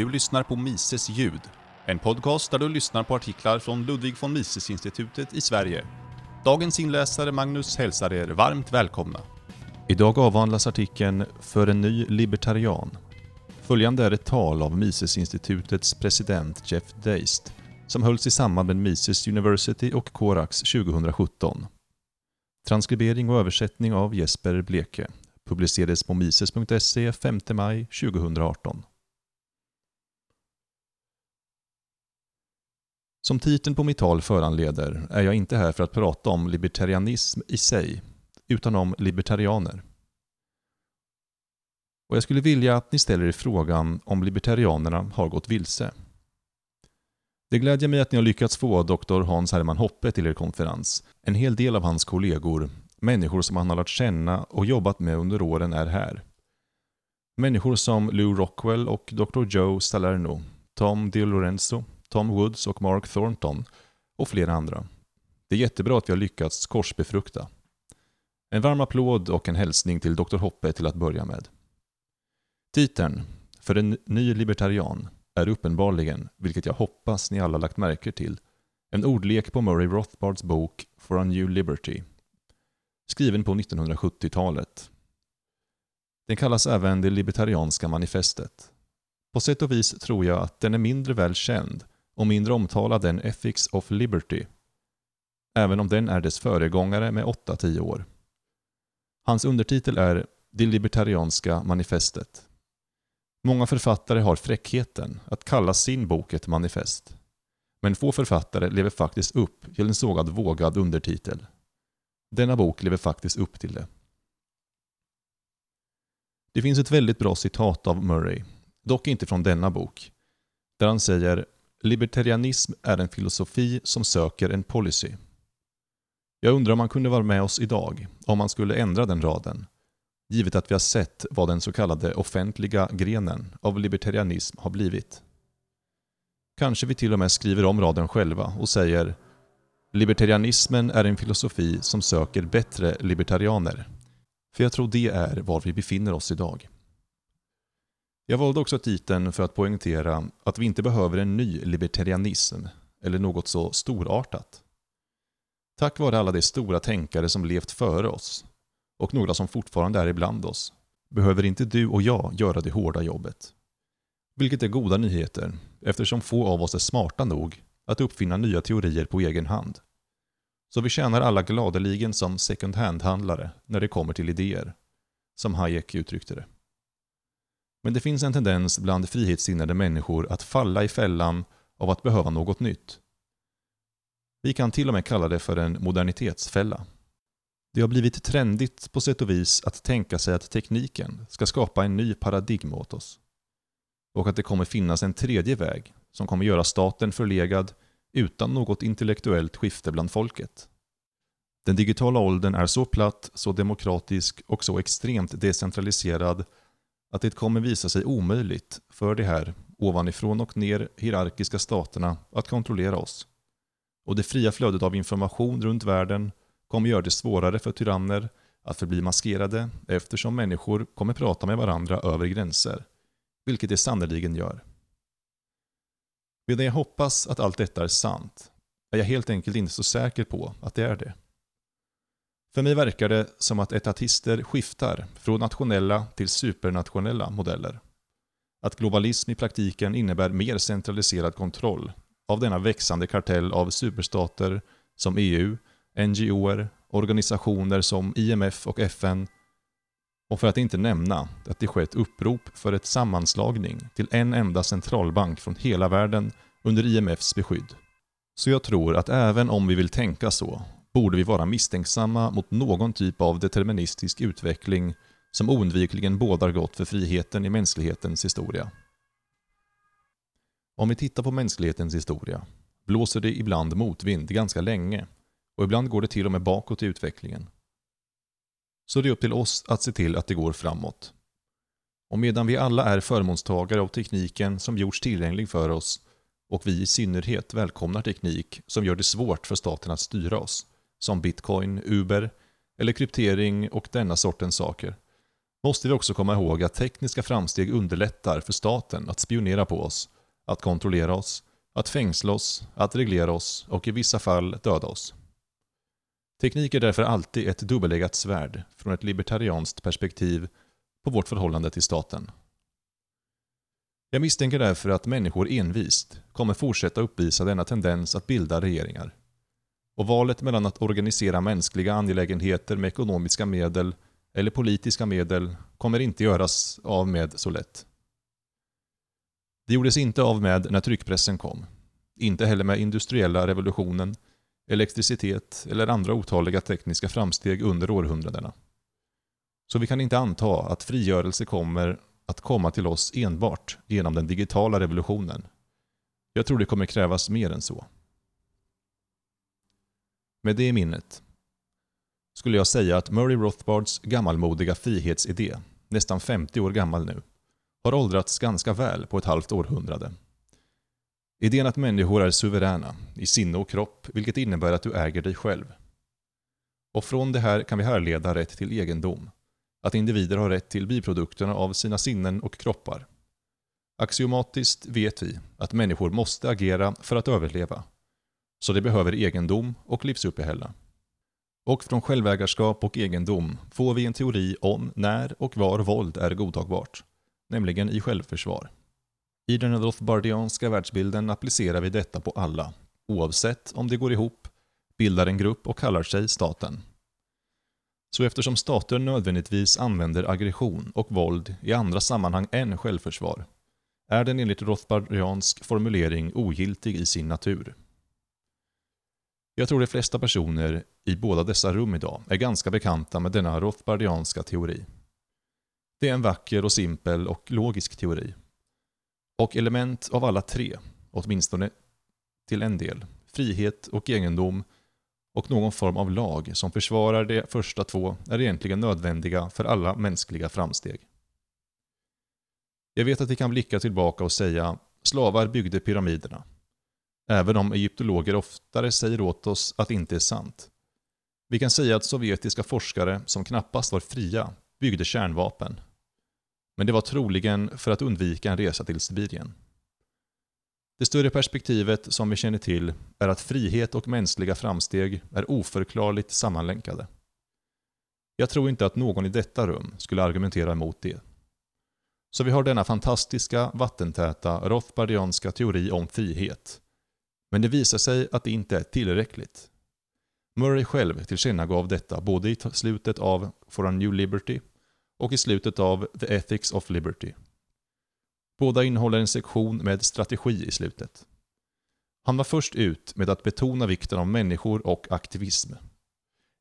Du lyssnar på Mises ljud, en podcast där du lyssnar på artiklar från Ludwig von Mises-institutet i Sverige. Dagens inläsare Magnus hälsar er varmt välkomna. Idag avhandlas artikeln “För en ny libertarian”. Följande är ett tal av Mises-institutets president Jeff Deist som hölls i samband med Mises University och Corax 2017. Transkribering och översättning av Jesper Bleke. Publicerades på mises.se 5 maj 2018. Som titeln på mitt tal föranleder är jag inte här för att prata om libertarianism i sig, utan om libertarianer. Och jag skulle vilja att ni ställer er frågan om libertarianerna har gått vilse. Det glädjer mig att ni har lyckats få Dr. Hans Herman Hoppe till er konferens. En hel del av hans kollegor, människor som han har lärt känna och jobbat med under åren är här. Människor som Lou Rockwell och Dr. Joe Salerno, Tom DiLorenzo, Tom Woods och Mark Thornton och flera andra. Det är jättebra att vi har lyckats korsbefrukta. En varm applåd och en hälsning till Dr. Hoppe till att börja med. Titeln, för en ny libertarian, är uppenbarligen, vilket jag hoppas ni alla lagt märke till, en ordlek på Murray Rothbards bok For a New Liberty, skriven på 1970-talet. Den kallas även det libertarianska manifestet. På sätt och vis tror jag att den är mindre väl känd och mindre omtalad än Ethics of Liberty, även om den är dess föregångare med 8-10 år. Hans undertitel är Det libertarianska manifestet. Många författare har fräckheten att kalla sin bok ett manifest. Men få författare lever faktiskt upp till en sågad vågad undertitel. Denna bok lever faktiskt upp till det. Det finns ett väldigt bra citat av Murray, dock inte från denna bok, där han säger Libertarianism är en filosofi som söker en policy. Jag undrar om han kunde vara med oss idag, om man skulle ändra den raden, givet att vi har sett vad den så kallade offentliga grenen av libertarianism har blivit. Kanske vi till och med skriver om raden själva och säger Libertarianismen är en filosofi som söker bättre libertarianer. För jag tror det är var vi befinner oss idag. Jag valde också titeln för att poängtera att vi inte behöver en ny libertarianism eller något så storartat. Tack vare alla de stora tänkare som levt före oss och några som fortfarande är ibland oss behöver inte du och jag göra det hårda jobbet. Vilket är goda nyheter eftersom få av oss är smarta nog att uppfinna nya teorier på egen hand. Så vi tjänar alla gladeligen som second hand-handlare när det kommer till idéer, som Hayek uttryckte det. Men det finns en tendens bland frihetssinnade människor att falla i fällan av att behöva något nytt. Vi kan till och med kalla det för en modernitetsfälla. Det har blivit trendigt på sätt och vis att tänka sig att tekniken ska skapa en ny paradigm åt oss. Och att det kommer finnas en tredje väg som kommer göra staten förlegad utan något intellektuellt skifte bland folket. Den digitala åldern är så platt, så demokratisk och så extremt decentraliserad att det kommer visa sig omöjligt för de här ovanifrån och ner hierarkiska staterna att kontrollera oss. Och det fria flödet av information runt världen kommer göra det svårare för tyranner att förbli maskerade eftersom människor kommer prata med varandra över gränser, vilket det sannerligen gör. Medan jag hoppas att allt detta är sant är jag helt enkelt inte så säker på att det är det. För mig verkar det som att etatister skiftar från nationella till supernationella modeller. Att globalism i praktiken innebär mer centraliserad kontroll av denna växande kartell av superstater som EU, NGOer, organisationer som IMF och FN och för att inte nämna att det skett upprop för ett sammanslagning till en enda centralbank från hela världen under IMFs beskydd. Så jag tror att även om vi vill tänka så borde vi vara misstänksamma mot någon typ av deterministisk utveckling som oundvikligen bådar gott för friheten i mänsklighetens historia. Om vi tittar på mänsklighetens historia blåser det ibland motvind ganska länge och ibland går det till och med bakåt i utvecklingen. Så det är upp till oss att se till att det går framåt. Och medan vi alla är förmånstagare av tekniken som gjorts tillgänglig för oss och vi i synnerhet välkomnar teknik som gör det svårt för staten att styra oss, som bitcoin, Uber eller kryptering och denna sortens saker, måste vi också komma ihåg att tekniska framsteg underlättar för staten att spionera på oss, att kontrollera oss, att fängsla oss, att reglera oss och i vissa fall döda oss. Teknik är därför alltid ett dubbeleggat svärd från ett libertarianskt perspektiv på vårt förhållande till staten. Jag misstänker därför att människor envist kommer fortsätta uppvisa denna tendens att bilda regeringar. Och valet mellan att organisera mänskliga angelägenheter med ekonomiska medel eller politiska medel kommer inte göras av med så lätt. Det gjordes inte av med när tryckpressen kom. Inte heller med industriella revolutionen, elektricitet eller andra otaliga tekniska framsteg under århundradena. Så vi kan inte anta att frigörelse kommer att komma till oss enbart genom den digitala revolutionen. Jag tror det kommer krävas mer än så. Med det i minnet skulle jag säga att Murray Rothbards gammalmodiga frihetsidé, nästan 50 år gammal nu, har åldrats ganska väl på ett halvt århundrade. Idén att människor är suveräna i sinne och kropp, vilket innebär att du äger dig själv. Och från det här kan vi härleda rätt till egendom, att individer har rätt till biprodukterna av sina sinnen och kroppar. Axiomatiskt vet vi att människor måste agera för att överleva, så de behöver egendom och livsuppehälle. Och från självägarskap och egendom får vi en teori om när och var våld är godtagbart, nämligen i självförsvar. I den Rothbardianska världsbilden applicerar vi detta på alla, oavsett om de går ihop, bildar en grupp och kallar sig staten. Så eftersom stater nödvändigtvis använder aggression och våld i andra sammanhang än självförsvar, är den enligt Rothbardiansk formulering ogiltig i sin natur. Jag tror de flesta personer i båda dessa rum idag är ganska bekanta med denna Rothbardianska teori. Det är en vacker och simpel och logisk teori. Och element av alla tre, åtminstone till en del, frihet och egendom och någon form av lag som försvarar de första två är egentligen nödvändiga för alla mänskliga framsteg. Jag vet att vi kan blicka tillbaka och säga slavar byggde pyramiderna. Även om egyptologer oftare säger åt oss att det inte är sant. Vi kan säga att sovjetiska forskare, som knappast var fria, byggde kärnvapen. Men det var troligen för att undvika en resa till Sibirien. Det större perspektivet som vi känner till är att frihet och mänskliga framsteg är oförklarligt sammanlänkade. Jag tror inte att någon i detta rum skulle argumentera emot det. Så vi har denna fantastiska, vattentäta, rothbardianska teori om frihet. Men det visar sig att det inte är tillräckligt. Murray själv tillkännagav detta både i slutet av For a New Liberty och i slutet av The Ethics of Liberty. Båda innehåller en sektion med strategi i slutet. Han var först ut med att betona vikten av människor och aktivism.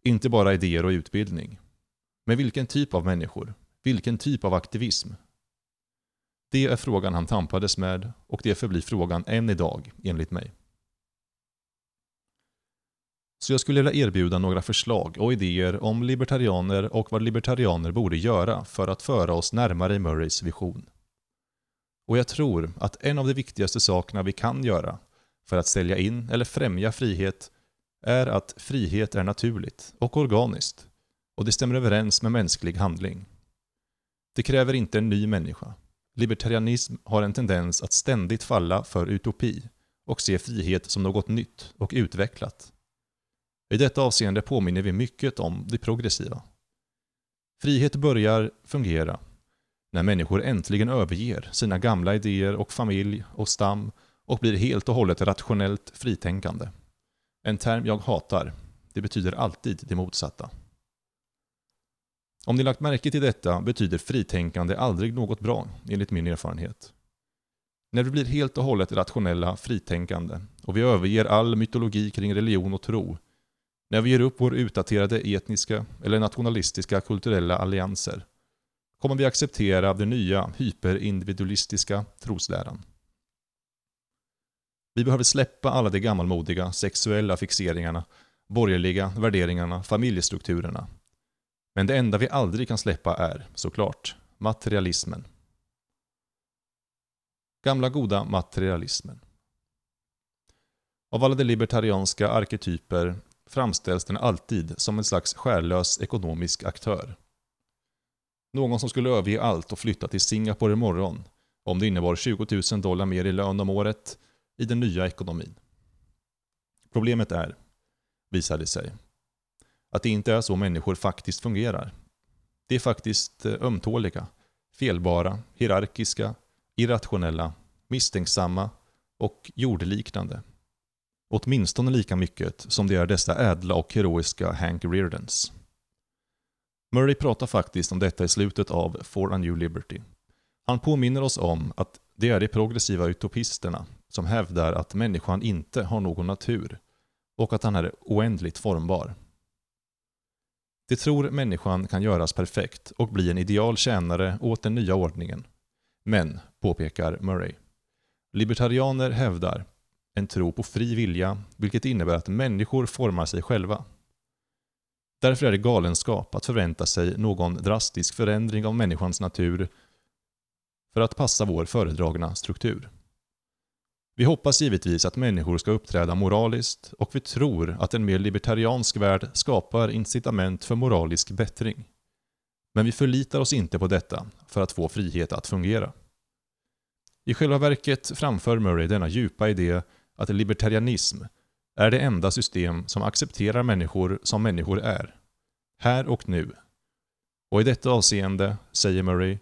Inte bara idéer och utbildning. Men vilken typ av människor? Vilken typ av aktivism? Det är frågan han tampades med och det förblir frågan än idag, enligt mig. Så jag skulle vilja erbjuda några förslag och idéer om libertarianer och vad libertarianer borde göra för att föra oss närmare Murrays vision. Och jag tror att en av de viktigaste sakerna vi kan göra för att sälja in eller främja frihet är att frihet är naturligt och organiskt och det stämmer överens med mänsklig handling. Det kräver inte en ny människa. Libertarianism har en tendens att ständigt falla för utopi och se frihet som något nytt och utvecklat. I detta avseende påminner vi mycket om det progressiva. Frihet börjar fungera när människor äntligen överger sina gamla idéer och familj och stam och blir helt och hållet rationellt fritänkande. En term jag hatar. Det betyder alltid det motsatta. Om ni lagt märke till detta betyder fritänkande aldrig något bra, enligt min erfarenhet. När vi blir helt och hållet rationella, fritänkande och vi överger all mytologi kring religion och tro när vi ger upp vår utdaterade etniska eller nationalistiska kulturella allianser kommer vi acceptera den nya hyperindividualistiska trosläran. Vi behöver släppa alla de gammalmodiga sexuella fixeringarna, borgerliga värderingarna, familjestrukturerna. Men det enda vi aldrig kan släppa är, såklart, materialismen. Gamla goda materialismen. Av alla de libertarianska arketyper framställs den alltid som en slags skärlös ekonomisk aktör. Någon som skulle överge allt och flytta till Singapore imorgon om det innebar 20 000 dollar mer i lön om året i den nya ekonomin. Problemet är, visade det sig, att det inte är så människor faktiskt fungerar. Det är faktiskt eh, ömtåliga, felbara, hierarkiska, irrationella, misstänksamma och jordliknande. Åtminstone lika mycket som det är dessa ädla och heroiska Hank Reardons. Murray pratar faktiskt om detta i slutet av For a New Liberty. Han påminner oss om att det är de progressiva utopisterna som hävdar att människan inte har någon natur och att han är oändligt formbar. De tror människan kan göras perfekt och bli en ideal tjänare åt den nya ordningen. Men, påpekar Murray, libertarianer hävdar en tro på fri vilja, vilket innebär att människor formar sig själva. Därför är det galenskap att förvänta sig någon drastisk förändring av människans natur för att passa vår föredragna struktur. Vi hoppas givetvis att människor ska uppträda moraliskt och vi tror att en mer libertariansk värld skapar incitament för moralisk bättring. Men vi förlitar oss inte på detta för att få frihet att fungera. I själva verket framför Murray denna djupa idé att libertarianism är det enda system som accepterar människor som människor är. Här och nu. Och i detta avseende, säger Murray,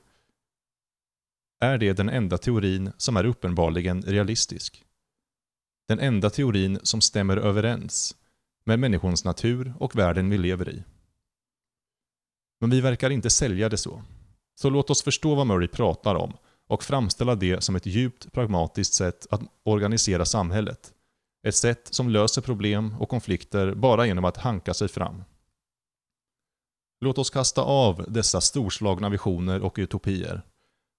är det den enda teorin som är uppenbarligen realistisk. Den enda teorin som stämmer överens med människans natur och världen vi lever i. Men vi verkar inte sälja det så. Så låt oss förstå vad Murray pratar om och framställa det som ett djupt pragmatiskt sätt att organisera samhället. Ett sätt som löser problem och konflikter bara genom att hanka sig fram. Låt oss kasta av dessa storslagna visioner och utopier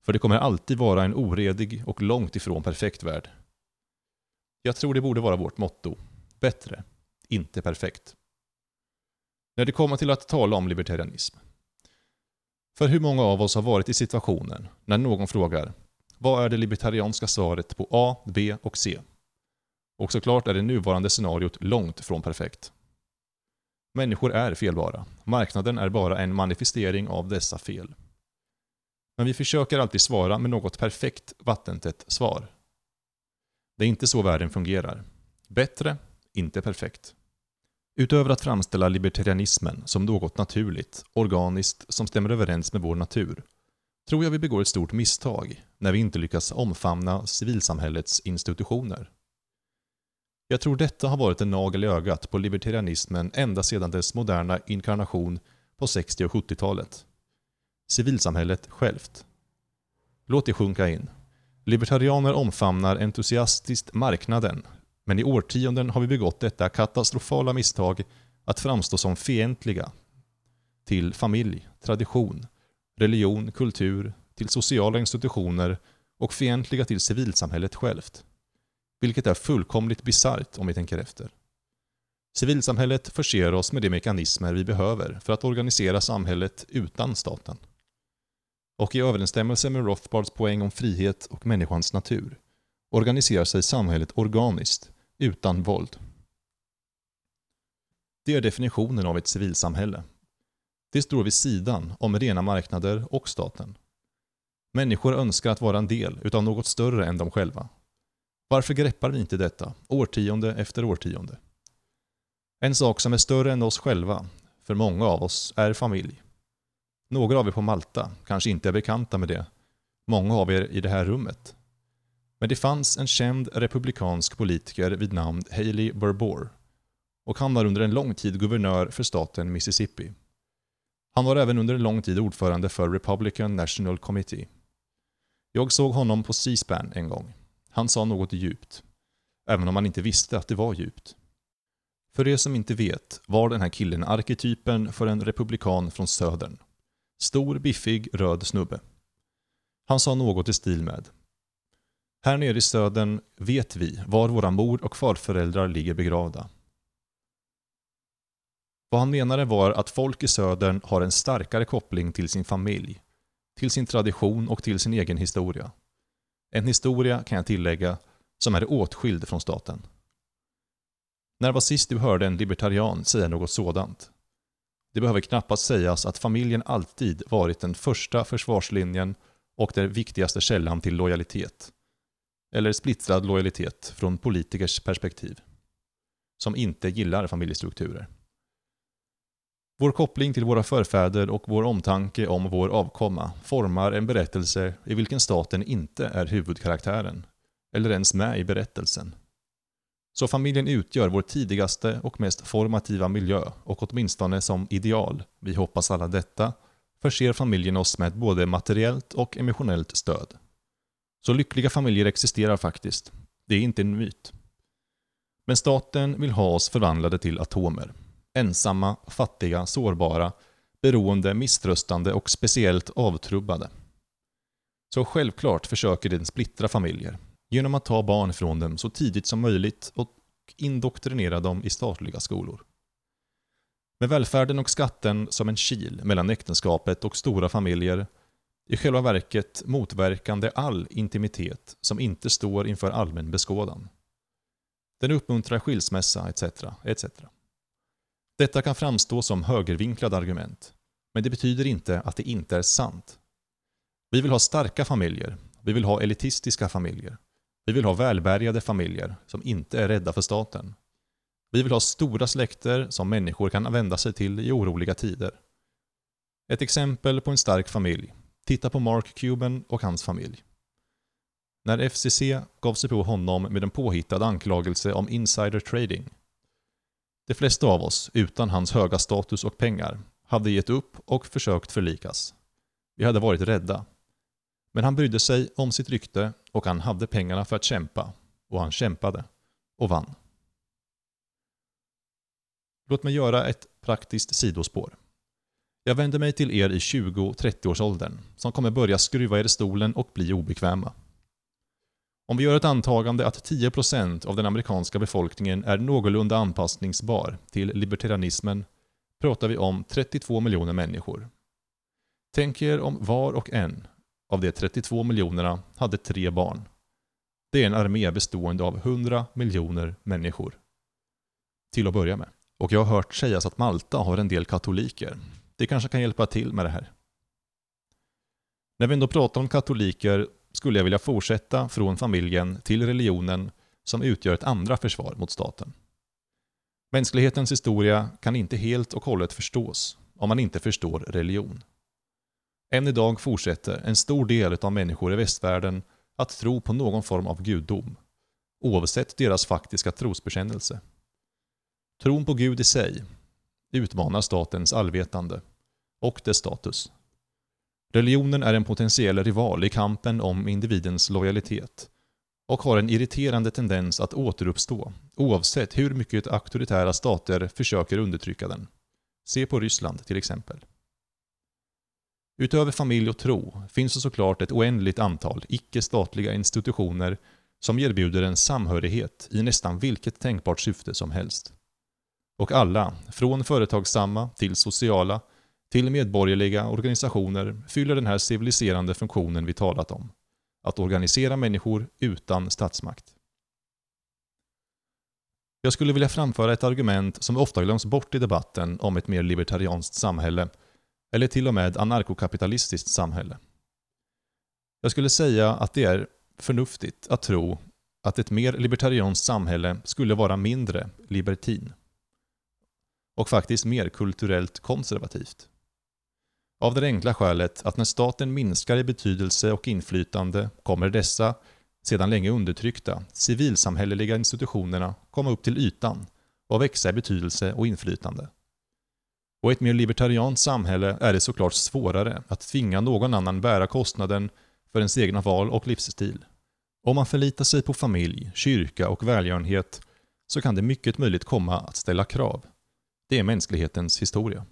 för det kommer alltid vara en oredig och långt ifrån perfekt värld. Jag tror det borde vara vårt motto. Bättre, inte perfekt. När det kommer till att tala om libertarianism. För hur många av oss har varit i situationen när någon frågar vad är det libertarianska svaret på A, B och C? Och såklart är det nuvarande scenariot långt från perfekt. Människor är felbara. Marknaden är bara en manifestering av dessa fel. Men vi försöker alltid svara med något perfekt vattentätt svar. Det är inte så världen fungerar. Bättre, inte perfekt. Utöver att framställa libertarianismen som något naturligt, organiskt, som stämmer överens med vår natur, tror jag vi begår ett stort misstag när vi inte lyckas omfamna civilsamhällets institutioner. Jag tror detta har varit en nagel i ögat på libertarianismen ända sedan dess moderna inkarnation på 60 och 70-talet civilsamhället självt. Låt det sjunka in. Libertarianer omfamnar entusiastiskt marknaden, men i årtionden har vi begått detta katastrofala misstag att framstå som fientliga till familj, tradition, religion, kultur, till sociala institutioner och fientliga till civilsamhället självt. Vilket är fullkomligt bisarrt om vi tänker efter. Civilsamhället förser oss med de mekanismer vi behöver för att organisera samhället utan staten och i överensstämmelse med Rothbards poäng om frihet och människans natur organiserar sig samhället organiskt, utan våld. Det är definitionen av ett civilsamhälle. Det står vid sidan om rena marknader och staten. Människor önskar att vara en del utav något större än de själva. Varför greppar vi inte detta, årtionde efter årtionde? En sak som är större än oss själva, för många av oss, är familj. Några av er på Malta kanske inte är bekanta med det. Många av er i det här rummet. Men det fanns en känd republikansk politiker vid namn Haley Barbour och han var under en lång tid guvernör för staten Mississippi. Han var även under en lång tid ordförande för Republican National Committee. Jag såg honom på C-SPAN en gång. Han sa något djupt. Även om han inte visste att det var djupt. För er som inte vet var den här killen arketypen för en republikan från södern. Stor, biffig, röd snubbe. Han sa något i stil med här nere i södern vet vi var våra mor och farföräldrar ligger begravda. Vad han menade var att folk i södern har en starkare koppling till sin familj, till sin tradition och till sin egen historia. En historia, kan jag tillägga, som är åtskild från staten. När var sist du hörde en libertarian säga något sådant? Det behöver knappast sägas att familjen alltid varit den första försvarslinjen och den viktigaste källan till lojalitet. Eller splittrad lojalitet från politikers perspektiv. Som inte gillar familjestrukturer. Vår koppling till våra förfäder och vår omtanke om vår avkomma formar en berättelse i vilken staten inte är huvudkaraktären, eller ens med i berättelsen. Så familjen utgör vår tidigaste och mest formativa miljö och åtminstone som ideal, vi hoppas alla detta, förser familjen oss med både materiellt och emotionellt stöd. Så lyckliga familjer existerar faktiskt. Det är inte en myt. Men staten vill ha oss förvandlade till atomer. Ensamma, fattiga, sårbara, beroende, misströstande och speciellt avtrubbade. Så självklart försöker den splittra familjer genom att ta barn från dem så tidigt som möjligt och indoktrinera dem i statliga skolor. Med välfärden och skatten som en kil mellan äktenskapet och stora familjer i själva verket motverkande all intimitet som inte står inför allmän beskådan. Den uppmuntrar skilsmässa etc. etc. Detta kan framstå som högervinklade argument, men det betyder inte att det inte är sant. Vi vill ha starka familjer, vi vill ha elitistiska familjer. Vi vill ha välbärgade familjer som inte är rädda för staten. Vi vill ha stora släkter som människor kan vända sig till i oroliga tider. Ett exempel på en stark familj. Titta på Mark Cuban och hans familj. När FCC gav sig på honom med en påhittad anklagelse om insider trading. De flesta av oss, utan hans höga status och pengar, hade gett upp och försökt förlikas. Vi hade varit rädda. Men han brydde sig om sitt rykte och han hade pengarna för att kämpa. Och han kämpade. Och vann. Låt mig göra ett praktiskt sidospår. Jag vänder mig till er i 20-30-årsåldern som kommer börja skruva er i stolen och bli obekväma. Om vi gör ett antagande att 10% av den amerikanska befolkningen är någorlunda anpassningsbar till libertarianismen pratar vi om 32 miljoner människor. Tänk er om var och en av de 32 miljonerna hade tre barn. Det är en armé bestående av 100 miljoner människor. Till att börja med. Och jag har hört sägas att Malta har en del katoliker. Det kanske kan hjälpa till med det här. När vi ändå pratar om katoliker skulle jag vilja fortsätta från familjen till religionen som utgör ett andra försvar mot staten. Mänsklighetens historia kan inte helt och hållet förstås om man inte förstår religion. Än idag fortsätter en stor del av människor i västvärlden att tro på någon form av gudom, oavsett deras faktiska trosbekännelse. Tron på Gud i sig utmanar statens allvetande och dess status. Religionen är en potentiell rival i kampen om individens lojalitet och har en irriterande tendens att återuppstå oavsett hur mycket auktoritära stater försöker undertrycka den. Se på Ryssland till exempel. Utöver familj och tro finns det såklart ett oändligt antal icke-statliga institutioner som erbjuder en samhörighet i nästan vilket tänkbart syfte som helst. Och alla, från företagsamma till sociala, till medborgerliga organisationer fyller den här civiliserande funktionen vi talat om. Att organisera människor utan statsmakt. Jag skulle vilja framföra ett argument som ofta glöms bort i debatten om ett mer libertarianskt samhälle eller till och med anarkokapitalistiskt samhälle. Jag skulle säga att det är förnuftigt att tro att ett mer libertarianskt samhälle skulle vara mindre libertin och faktiskt mer kulturellt konservativt. Av det enkla skälet att när staten minskar i betydelse och inflytande kommer dessa, sedan länge undertryckta, civilsamhälleliga institutionerna komma upp till ytan och växa i betydelse och inflytande. Och i ett mer libertariant samhälle är det såklart svårare att tvinga någon annan bära kostnaden för ens egna val och livsstil. Om man förlitar sig på familj, kyrka och välgörenhet så kan det mycket möjligt komma att ställa krav. Det är mänsklighetens historia.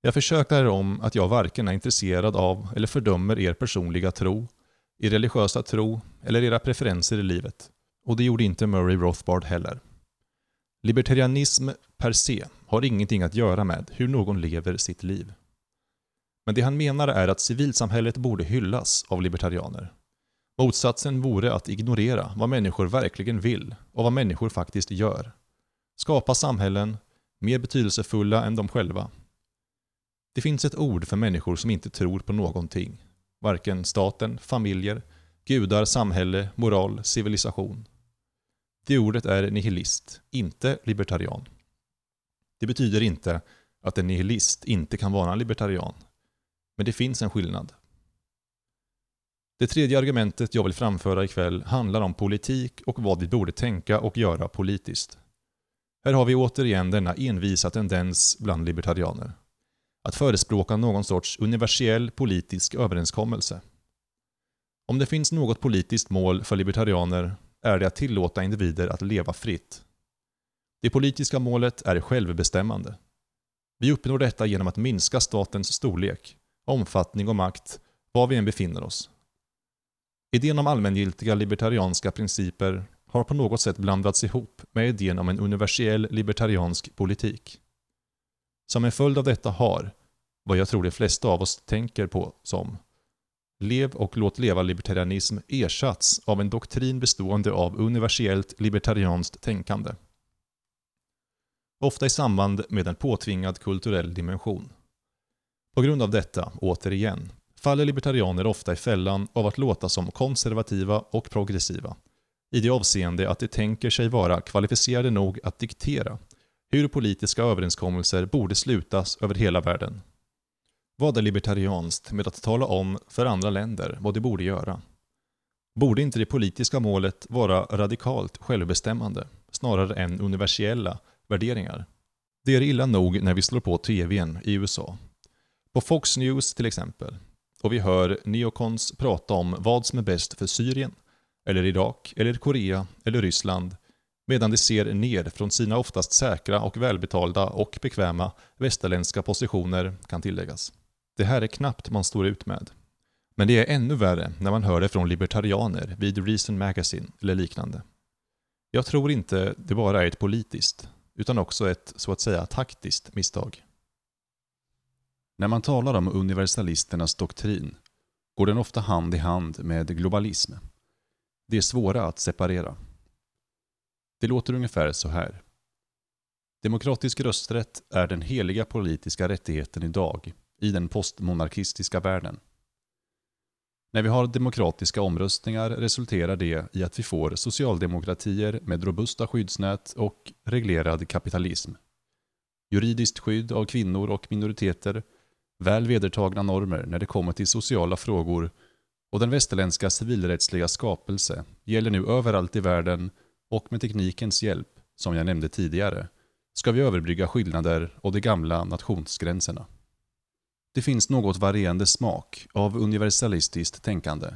Jag försöker om att jag varken är intresserad av eller fördömer er personliga tro, er religiösa tro eller era preferenser i livet. Och det gjorde inte Murray Rothbard heller. Libertarianism per se har ingenting att göra med hur någon lever sitt liv. Men det han menar är att civilsamhället borde hyllas av libertarianer. Motsatsen vore att ignorera vad människor verkligen vill och vad människor faktiskt gör. Skapa samhällen mer betydelsefulla än de själva. Det finns ett ord för människor som inte tror på någonting. Varken staten, familjer, gudar, samhälle, moral, civilisation. Det ordet är nihilist, inte libertarian. Det betyder inte att en nihilist inte kan vara en libertarian. Men det finns en skillnad. Det tredje argumentet jag vill framföra ikväll handlar om politik och vad vi borde tänka och göra politiskt. Här har vi återigen denna envisa tendens bland libertarianer. Att förespråka någon sorts universell politisk överenskommelse. Om det finns något politiskt mål för libertarianer är det att tillåta individer att leva fritt. Det politiska målet är självbestämmande. Vi uppnår detta genom att minska statens storlek, omfattning och makt var vi än befinner oss. Idén om allmängiltiga libertarianska principer har på något sätt blandats ihop med idén om en universell libertariansk politik. Som en följd av detta har, vad jag tror de flesta av oss tänker på som, lev och låt leva libertarianism ersatts av en doktrin bestående av universellt libertarianskt tänkande. Ofta i samband med en påtvingad kulturell dimension. På grund av detta, återigen, faller libertarianer ofta i fällan av att låta som konservativa och progressiva, i det avseende att de tänker sig vara kvalificerade nog att diktera hur politiska överenskommelser borde slutas över hela världen. Vad är libertarianskt med att tala om för andra länder vad de borde göra? Borde inte det politiska målet vara radikalt självbestämmande, snarare än universella värderingar? Det är illa nog när vi slår på TVn i USA. På Fox News till exempel, och vi hör neocons prata om vad som är bäst för Syrien, eller Irak, eller Korea, eller Ryssland, medan de ser ner från sina oftast säkra och välbetalda och bekväma västerländska positioner, kan tilläggas. Det här är knappt man står ut med. Men det är ännu värre när man hör det från libertarianer vid Reason Magazine eller liknande. Jag tror inte det bara är ett politiskt, utan också ett så att säga taktiskt misstag. När man talar om universalisternas doktrin går den ofta hand i hand med globalism. Det är svåra att separera. Det låter ungefär så här. Demokratisk rösträtt är den heliga politiska rättigheten idag i den postmonarkistiska världen. När vi har demokratiska omröstningar resulterar det i att vi får socialdemokratier med robusta skyddsnät och reglerad kapitalism. Juridiskt skydd av kvinnor och minoriteter väl vedertagna normer när det kommer till sociala frågor och den västerländska civilrättsliga skapelse gäller nu överallt i världen och med teknikens hjälp, som jag nämnde tidigare, ska vi överbrygga skillnader och de gamla nationsgränserna. Det finns något varierande smak av universalistiskt tänkande.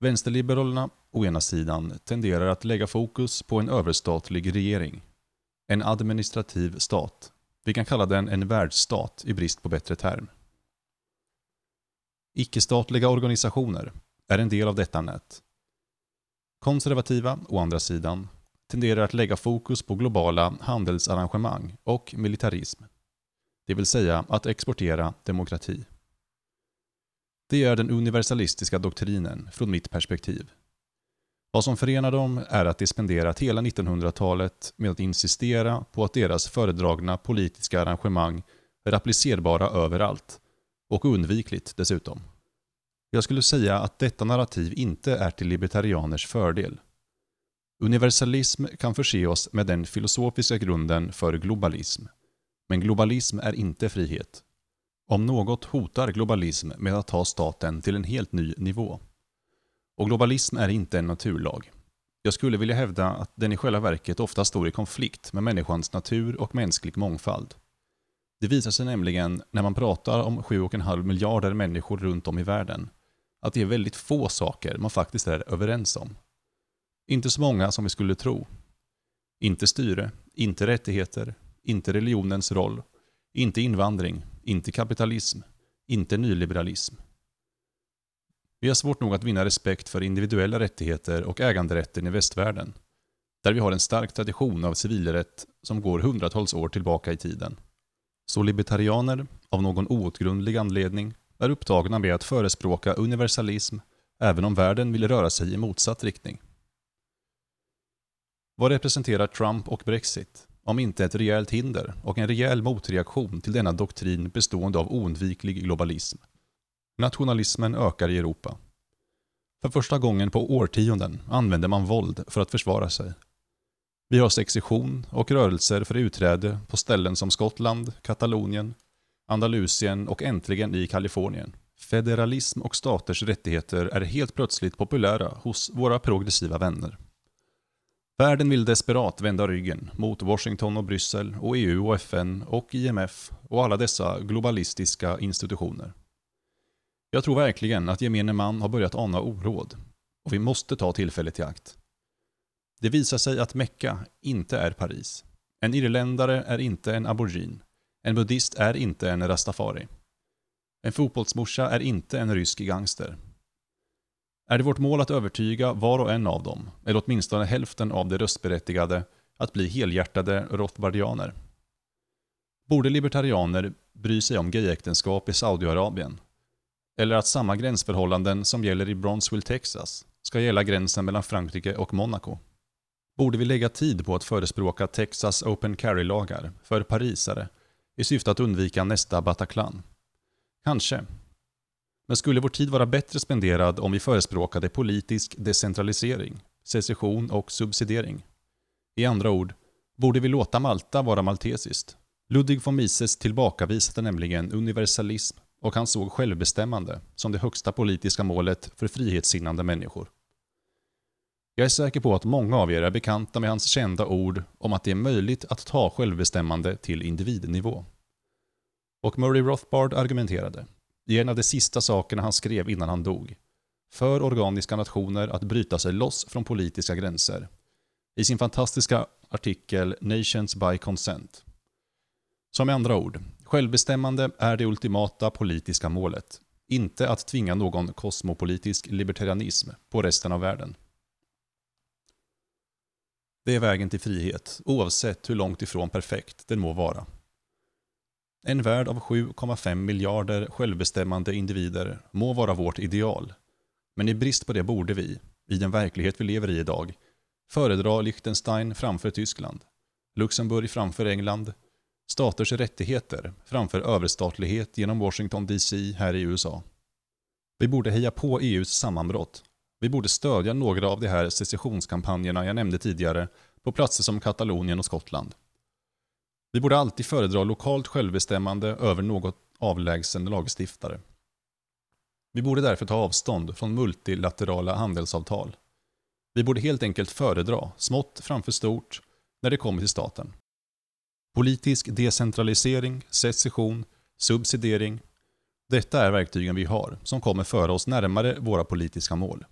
Vänsterliberalerna, å ena sidan, tenderar att lägga fokus på en överstatlig regering, en administrativ stat vi kan kalla den en världsstat i brist på bättre term. Icke-statliga organisationer är en del av detta nät. Konservativa, å andra sidan, tenderar att lägga fokus på globala handelsarrangemang och militarism. Det vill säga att exportera demokrati. Det är den universalistiska doktrinen från mitt perspektiv. Vad som förenar dem är att de spenderat hela 1900-talet med att insistera på att deras föredragna politiska arrangemang är applicerbara överallt, och undvikligt dessutom. Jag skulle säga att detta narrativ inte är till libertarianers fördel. Universalism kan förse oss med den filosofiska grunden för globalism. Men globalism är inte frihet. Om något hotar globalism med att ta staten till en helt ny nivå. Och globalism är inte en naturlag. Jag skulle vilja hävda att den i själva verket ofta står i konflikt med människans natur och mänsklig mångfald. Det visar sig nämligen, när man pratar om 7,5 miljarder människor runt om i världen, att det är väldigt få saker man faktiskt är överens om. Inte så många som vi skulle tro. Inte styre, inte rättigheter, inte religionens roll, inte invandring, inte kapitalism, inte nyliberalism, vi har svårt nog att vinna respekt för individuella rättigheter och äganderätten i västvärlden, där vi har en stark tradition av civilrätt som går hundratals år tillbaka i tiden. Så libertarianer, av någon outgrundlig anledning, är upptagna med att förespråka universalism även om världen vill röra sig i motsatt riktning. Vad representerar Trump och Brexit, om inte ett rejält hinder och en rejäl motreaktion till denna doktrin bestående av oundviklig globalism. Nationalismen ökar i Europa. För första gången på årtionden använder man våld för att försvara sig. Vi har secession och rörelser för utträde på ställen som Skottland, Katalonien, Andalusien och äntligen i Kalifornien. Federalism och staters rättigheter är helt plötsligt populära hos våra progressiva vänner. Världen vill desperat vända ryggen mot Washington och Bryssel och EU och FN och IMF och alla dessa globalistiska institutioner. Jag tror verkligen att gemene man har börjat ana oråd och vi måste ta tillfället i akt. Det visar sig att Mecka inte är Paris. En irländare är inte en aborigin. En buddhist är inte en rastafari. En fotbollsmorsa är inte en rysk gangster. Är det vårt mål att övertyga var och en av dem, eller åtminstone hälften av de röstberättigade, att bli helhjärtade rothbardianer? Borde libertarianer bry sig om gayäktenskap i Saudiarabien? Eller att samma gränsförhållanden som gäller i Bronzeville, Texas, ska gälla gränsen mellan Frankrike och Monaco? Borde vi lägga tid på att förespråka Texas Open Carry-lagar för parisare i syfte att undvika nästa Bataclan? Kanske. Men skulle vår tid vara bättre spenderad om vi förespråkade politisk decentralisering, secession och subsidiering? I andra ord, borde vi låta Malta vara maltesiskt? Ludwig von Mises tillbakavisade nämligen universalism och han såg självbestämmande som det högsta politiska målet för frihetssinnande människor. Jag är säker på att många av er är bekanta med hans kända ord om att det är möjligt att ta självbestämmande till individnivå. Och Murray Rothbard argumenterade, i en av de sista sakerna han skrev innan han dog, för organiska nationer att bryta sig loss från politiska gränser, i sin fantastiska artikel Nations by Consent. Som med andra ord, självbestämmande är det ultimata politiska målet, inte att tvinga någon kosmopolitisk libertarianism på resten av världen. Det är vägen till frihet, oavsett hur långt ifrån perfekt den må vara. En värld av 7,5 miljarder självbestämmande individer må vara vårt ideal. Men i brist på det borde vi, i den verklighet vi lever i idag, föredra Liechtenstein framför Tyskland, Luxemburg framför England, staters rättigheter framför överstatlighet genom Washington DC här i USA. Vi borde heja på EUs sammanbrott. Vi borde stödja några av de här secessionskampanjerna jag nämnde tidigare på platser som Katalonien och Skottland. Vi borde alltid föredra lokalt självbestämmande över något avlägsen lagstiftare. Vi borde därför ta avstånd från multilaterala handelsavtal. Vi borde helt enkelt föredra smått framför stort när det kommer till staten. Politisk decentralisering, secession, subsidiering. Detta är verktygen vi har som kommer föra oss närmare våra politiska mål.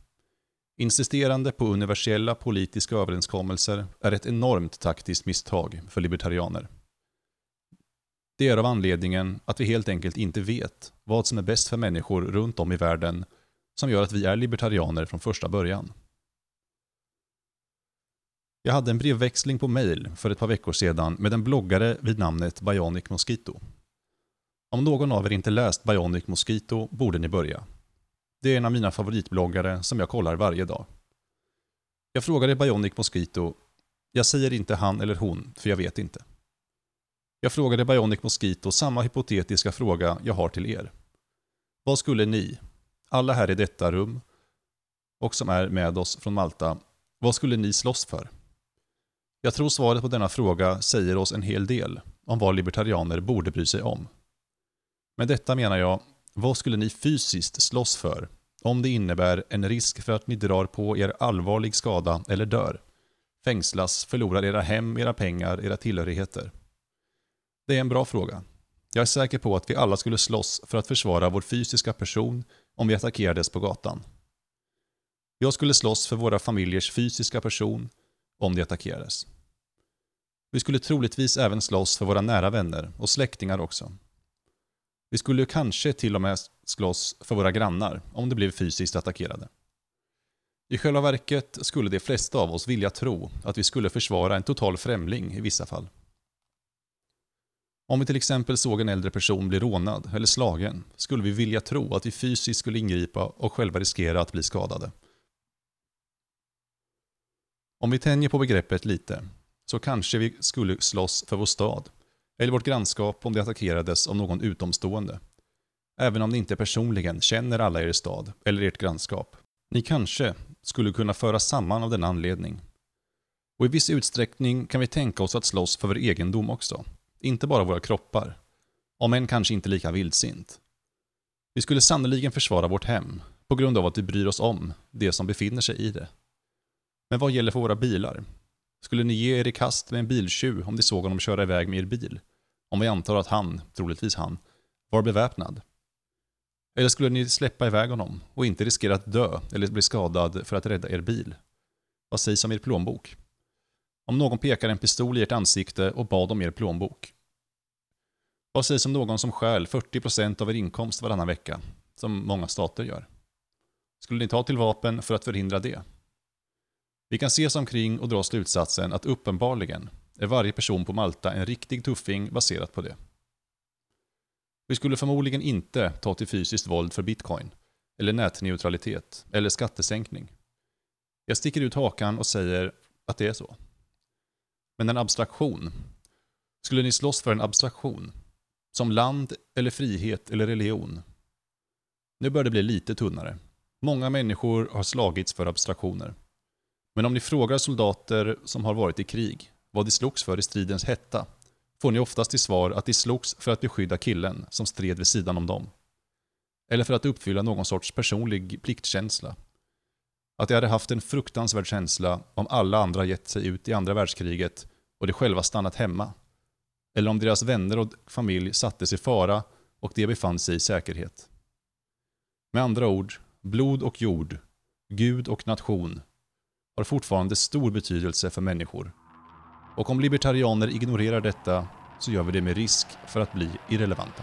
Insisterande på universella politiska överenskommelser är ett enormt taktiskt misstag för libertarianer. Det är av anledningen att vi helt enkelt inte vet vad som är bäst för människor runt om i världen som gör att vi är libertarianer från första början. Jag hade en brevväxling på mail för ett par veckor sedan med en bloggare vid namnet Bionic Mosquito. Om någon av er inte läst Bionic Mosquito borde ni börja. Det är en av mina favoritbloggare som jag kollar varje dag. Jag frågade Bionic Mosquito, jag säger inte han eller hon för jag vet inte. Jag frågade Bionic Mosquito samma hypotetiska fråga jag har till er. Vad skulle ni, alla här i detta rum och som är med oss från Malta, vad skulle ni slåss för? Jag tror svaret på denna fråga säger oss en hel del om vad libertarianer borde bry sig om. Med detta menar jag, vad skulle ni fysiskt slåss för om det innebär en risk för att ni drar på er allvarlig skada eller dör, fängslas, förlorar era hem, era pengar, era tillhörigheter? Det är en bra fråga. Jag är säker på att vi alla skulle slåss för att försvara vår fysiska person om vi attackerades på gatan. Jag skulle slåss för våra familjers fysiska person om de attackerades. Vi skulle troligtvis även slåss för våra nära vänner och släktingar också. Vi skulle kanske till och med slåss för våra grannar om de blev fysiskt attackerade. I själva verket skulle de flesta av oss vilja tro att vi skulle försvara en total främling i vissa fall. Om vi till exempel såg en äldre person bli rånad eller slagen skulle vi vilja tro att vi fysiskt skulle ingripa och själva riskera att bli skadade. Om vi tänjer på begreppet lite så kanske vi skulle slåss för vår stad eller vårt grannskap om det attackerades av någon utomstående. Även om ni inte personligen känner alla er stad eller ert grannskap. Ni kanske skulle kunna föra samman av denna anledning. Och i viss utsträckning kan vi tänka oss att slåss för vår egendom också. Inte bara våra kroppar. Om än kanske inte lika vildsint. Vi skulle sannoliken försvara vårt hem, på grund av att vi bryr oss om det som befinner sig i det. Men vad gäller för våra bilar? Skulle ni ge er i kast med en biltjuv om ni såg honom köra iväg med er bil? Om vi antar att han, troligtvis han, var beväpnad. Eller skulle ni släppa iväg honom och inte riskera att dö eller bli skadad för att rädda er bil? Vad sägs om er plånbok? Om någon pekar en pistol i ert ansikte och bad om er plånbok. Vad sägs om någon som stjäl 40% av er inkomst varannan vecka, som många stater gör? Skulle ni ta till vapen för att förhindra det? Vi kan se oss omkring och dra slutsatsen att uppenbarligen är varje person på Malta en riktig tuffing baserat på det. Vi skulle förmodligen inte ta till fysiskt våld för bitcoin, eller nätneutralitet, eller skattesänkning. Jag sticker ut hakan och säger att det är så. Men en abstraktion. Skulle ni slåss för en abstraktion? Som land, eller frihet, eller religion? Nu börjar det bli lite tunnare. Många människor har slagits för abstraktioner. Men om ni frågar soldater som har varit i krig vad de slogs för i stridens hetta får ni oftast till svar att de slogs för att beskydda killen som stred vid sidan om dem. Eller för att uppfylla någon sorts personlig pliktkänsla. Att de hade haft en fruktansvärd känsla om alla andra gett sig ut i andra världskriget och de själva stannat hemma. Eller om deras vänner och familj sattes i fara och de befann sig i säkerhet. Med andra ord, blod och jord, Gud och nation har fortfarande stor betydelse för människor. Och om libertarianer ignorerar detta så gör vi det med risk för att bli irrelevanta.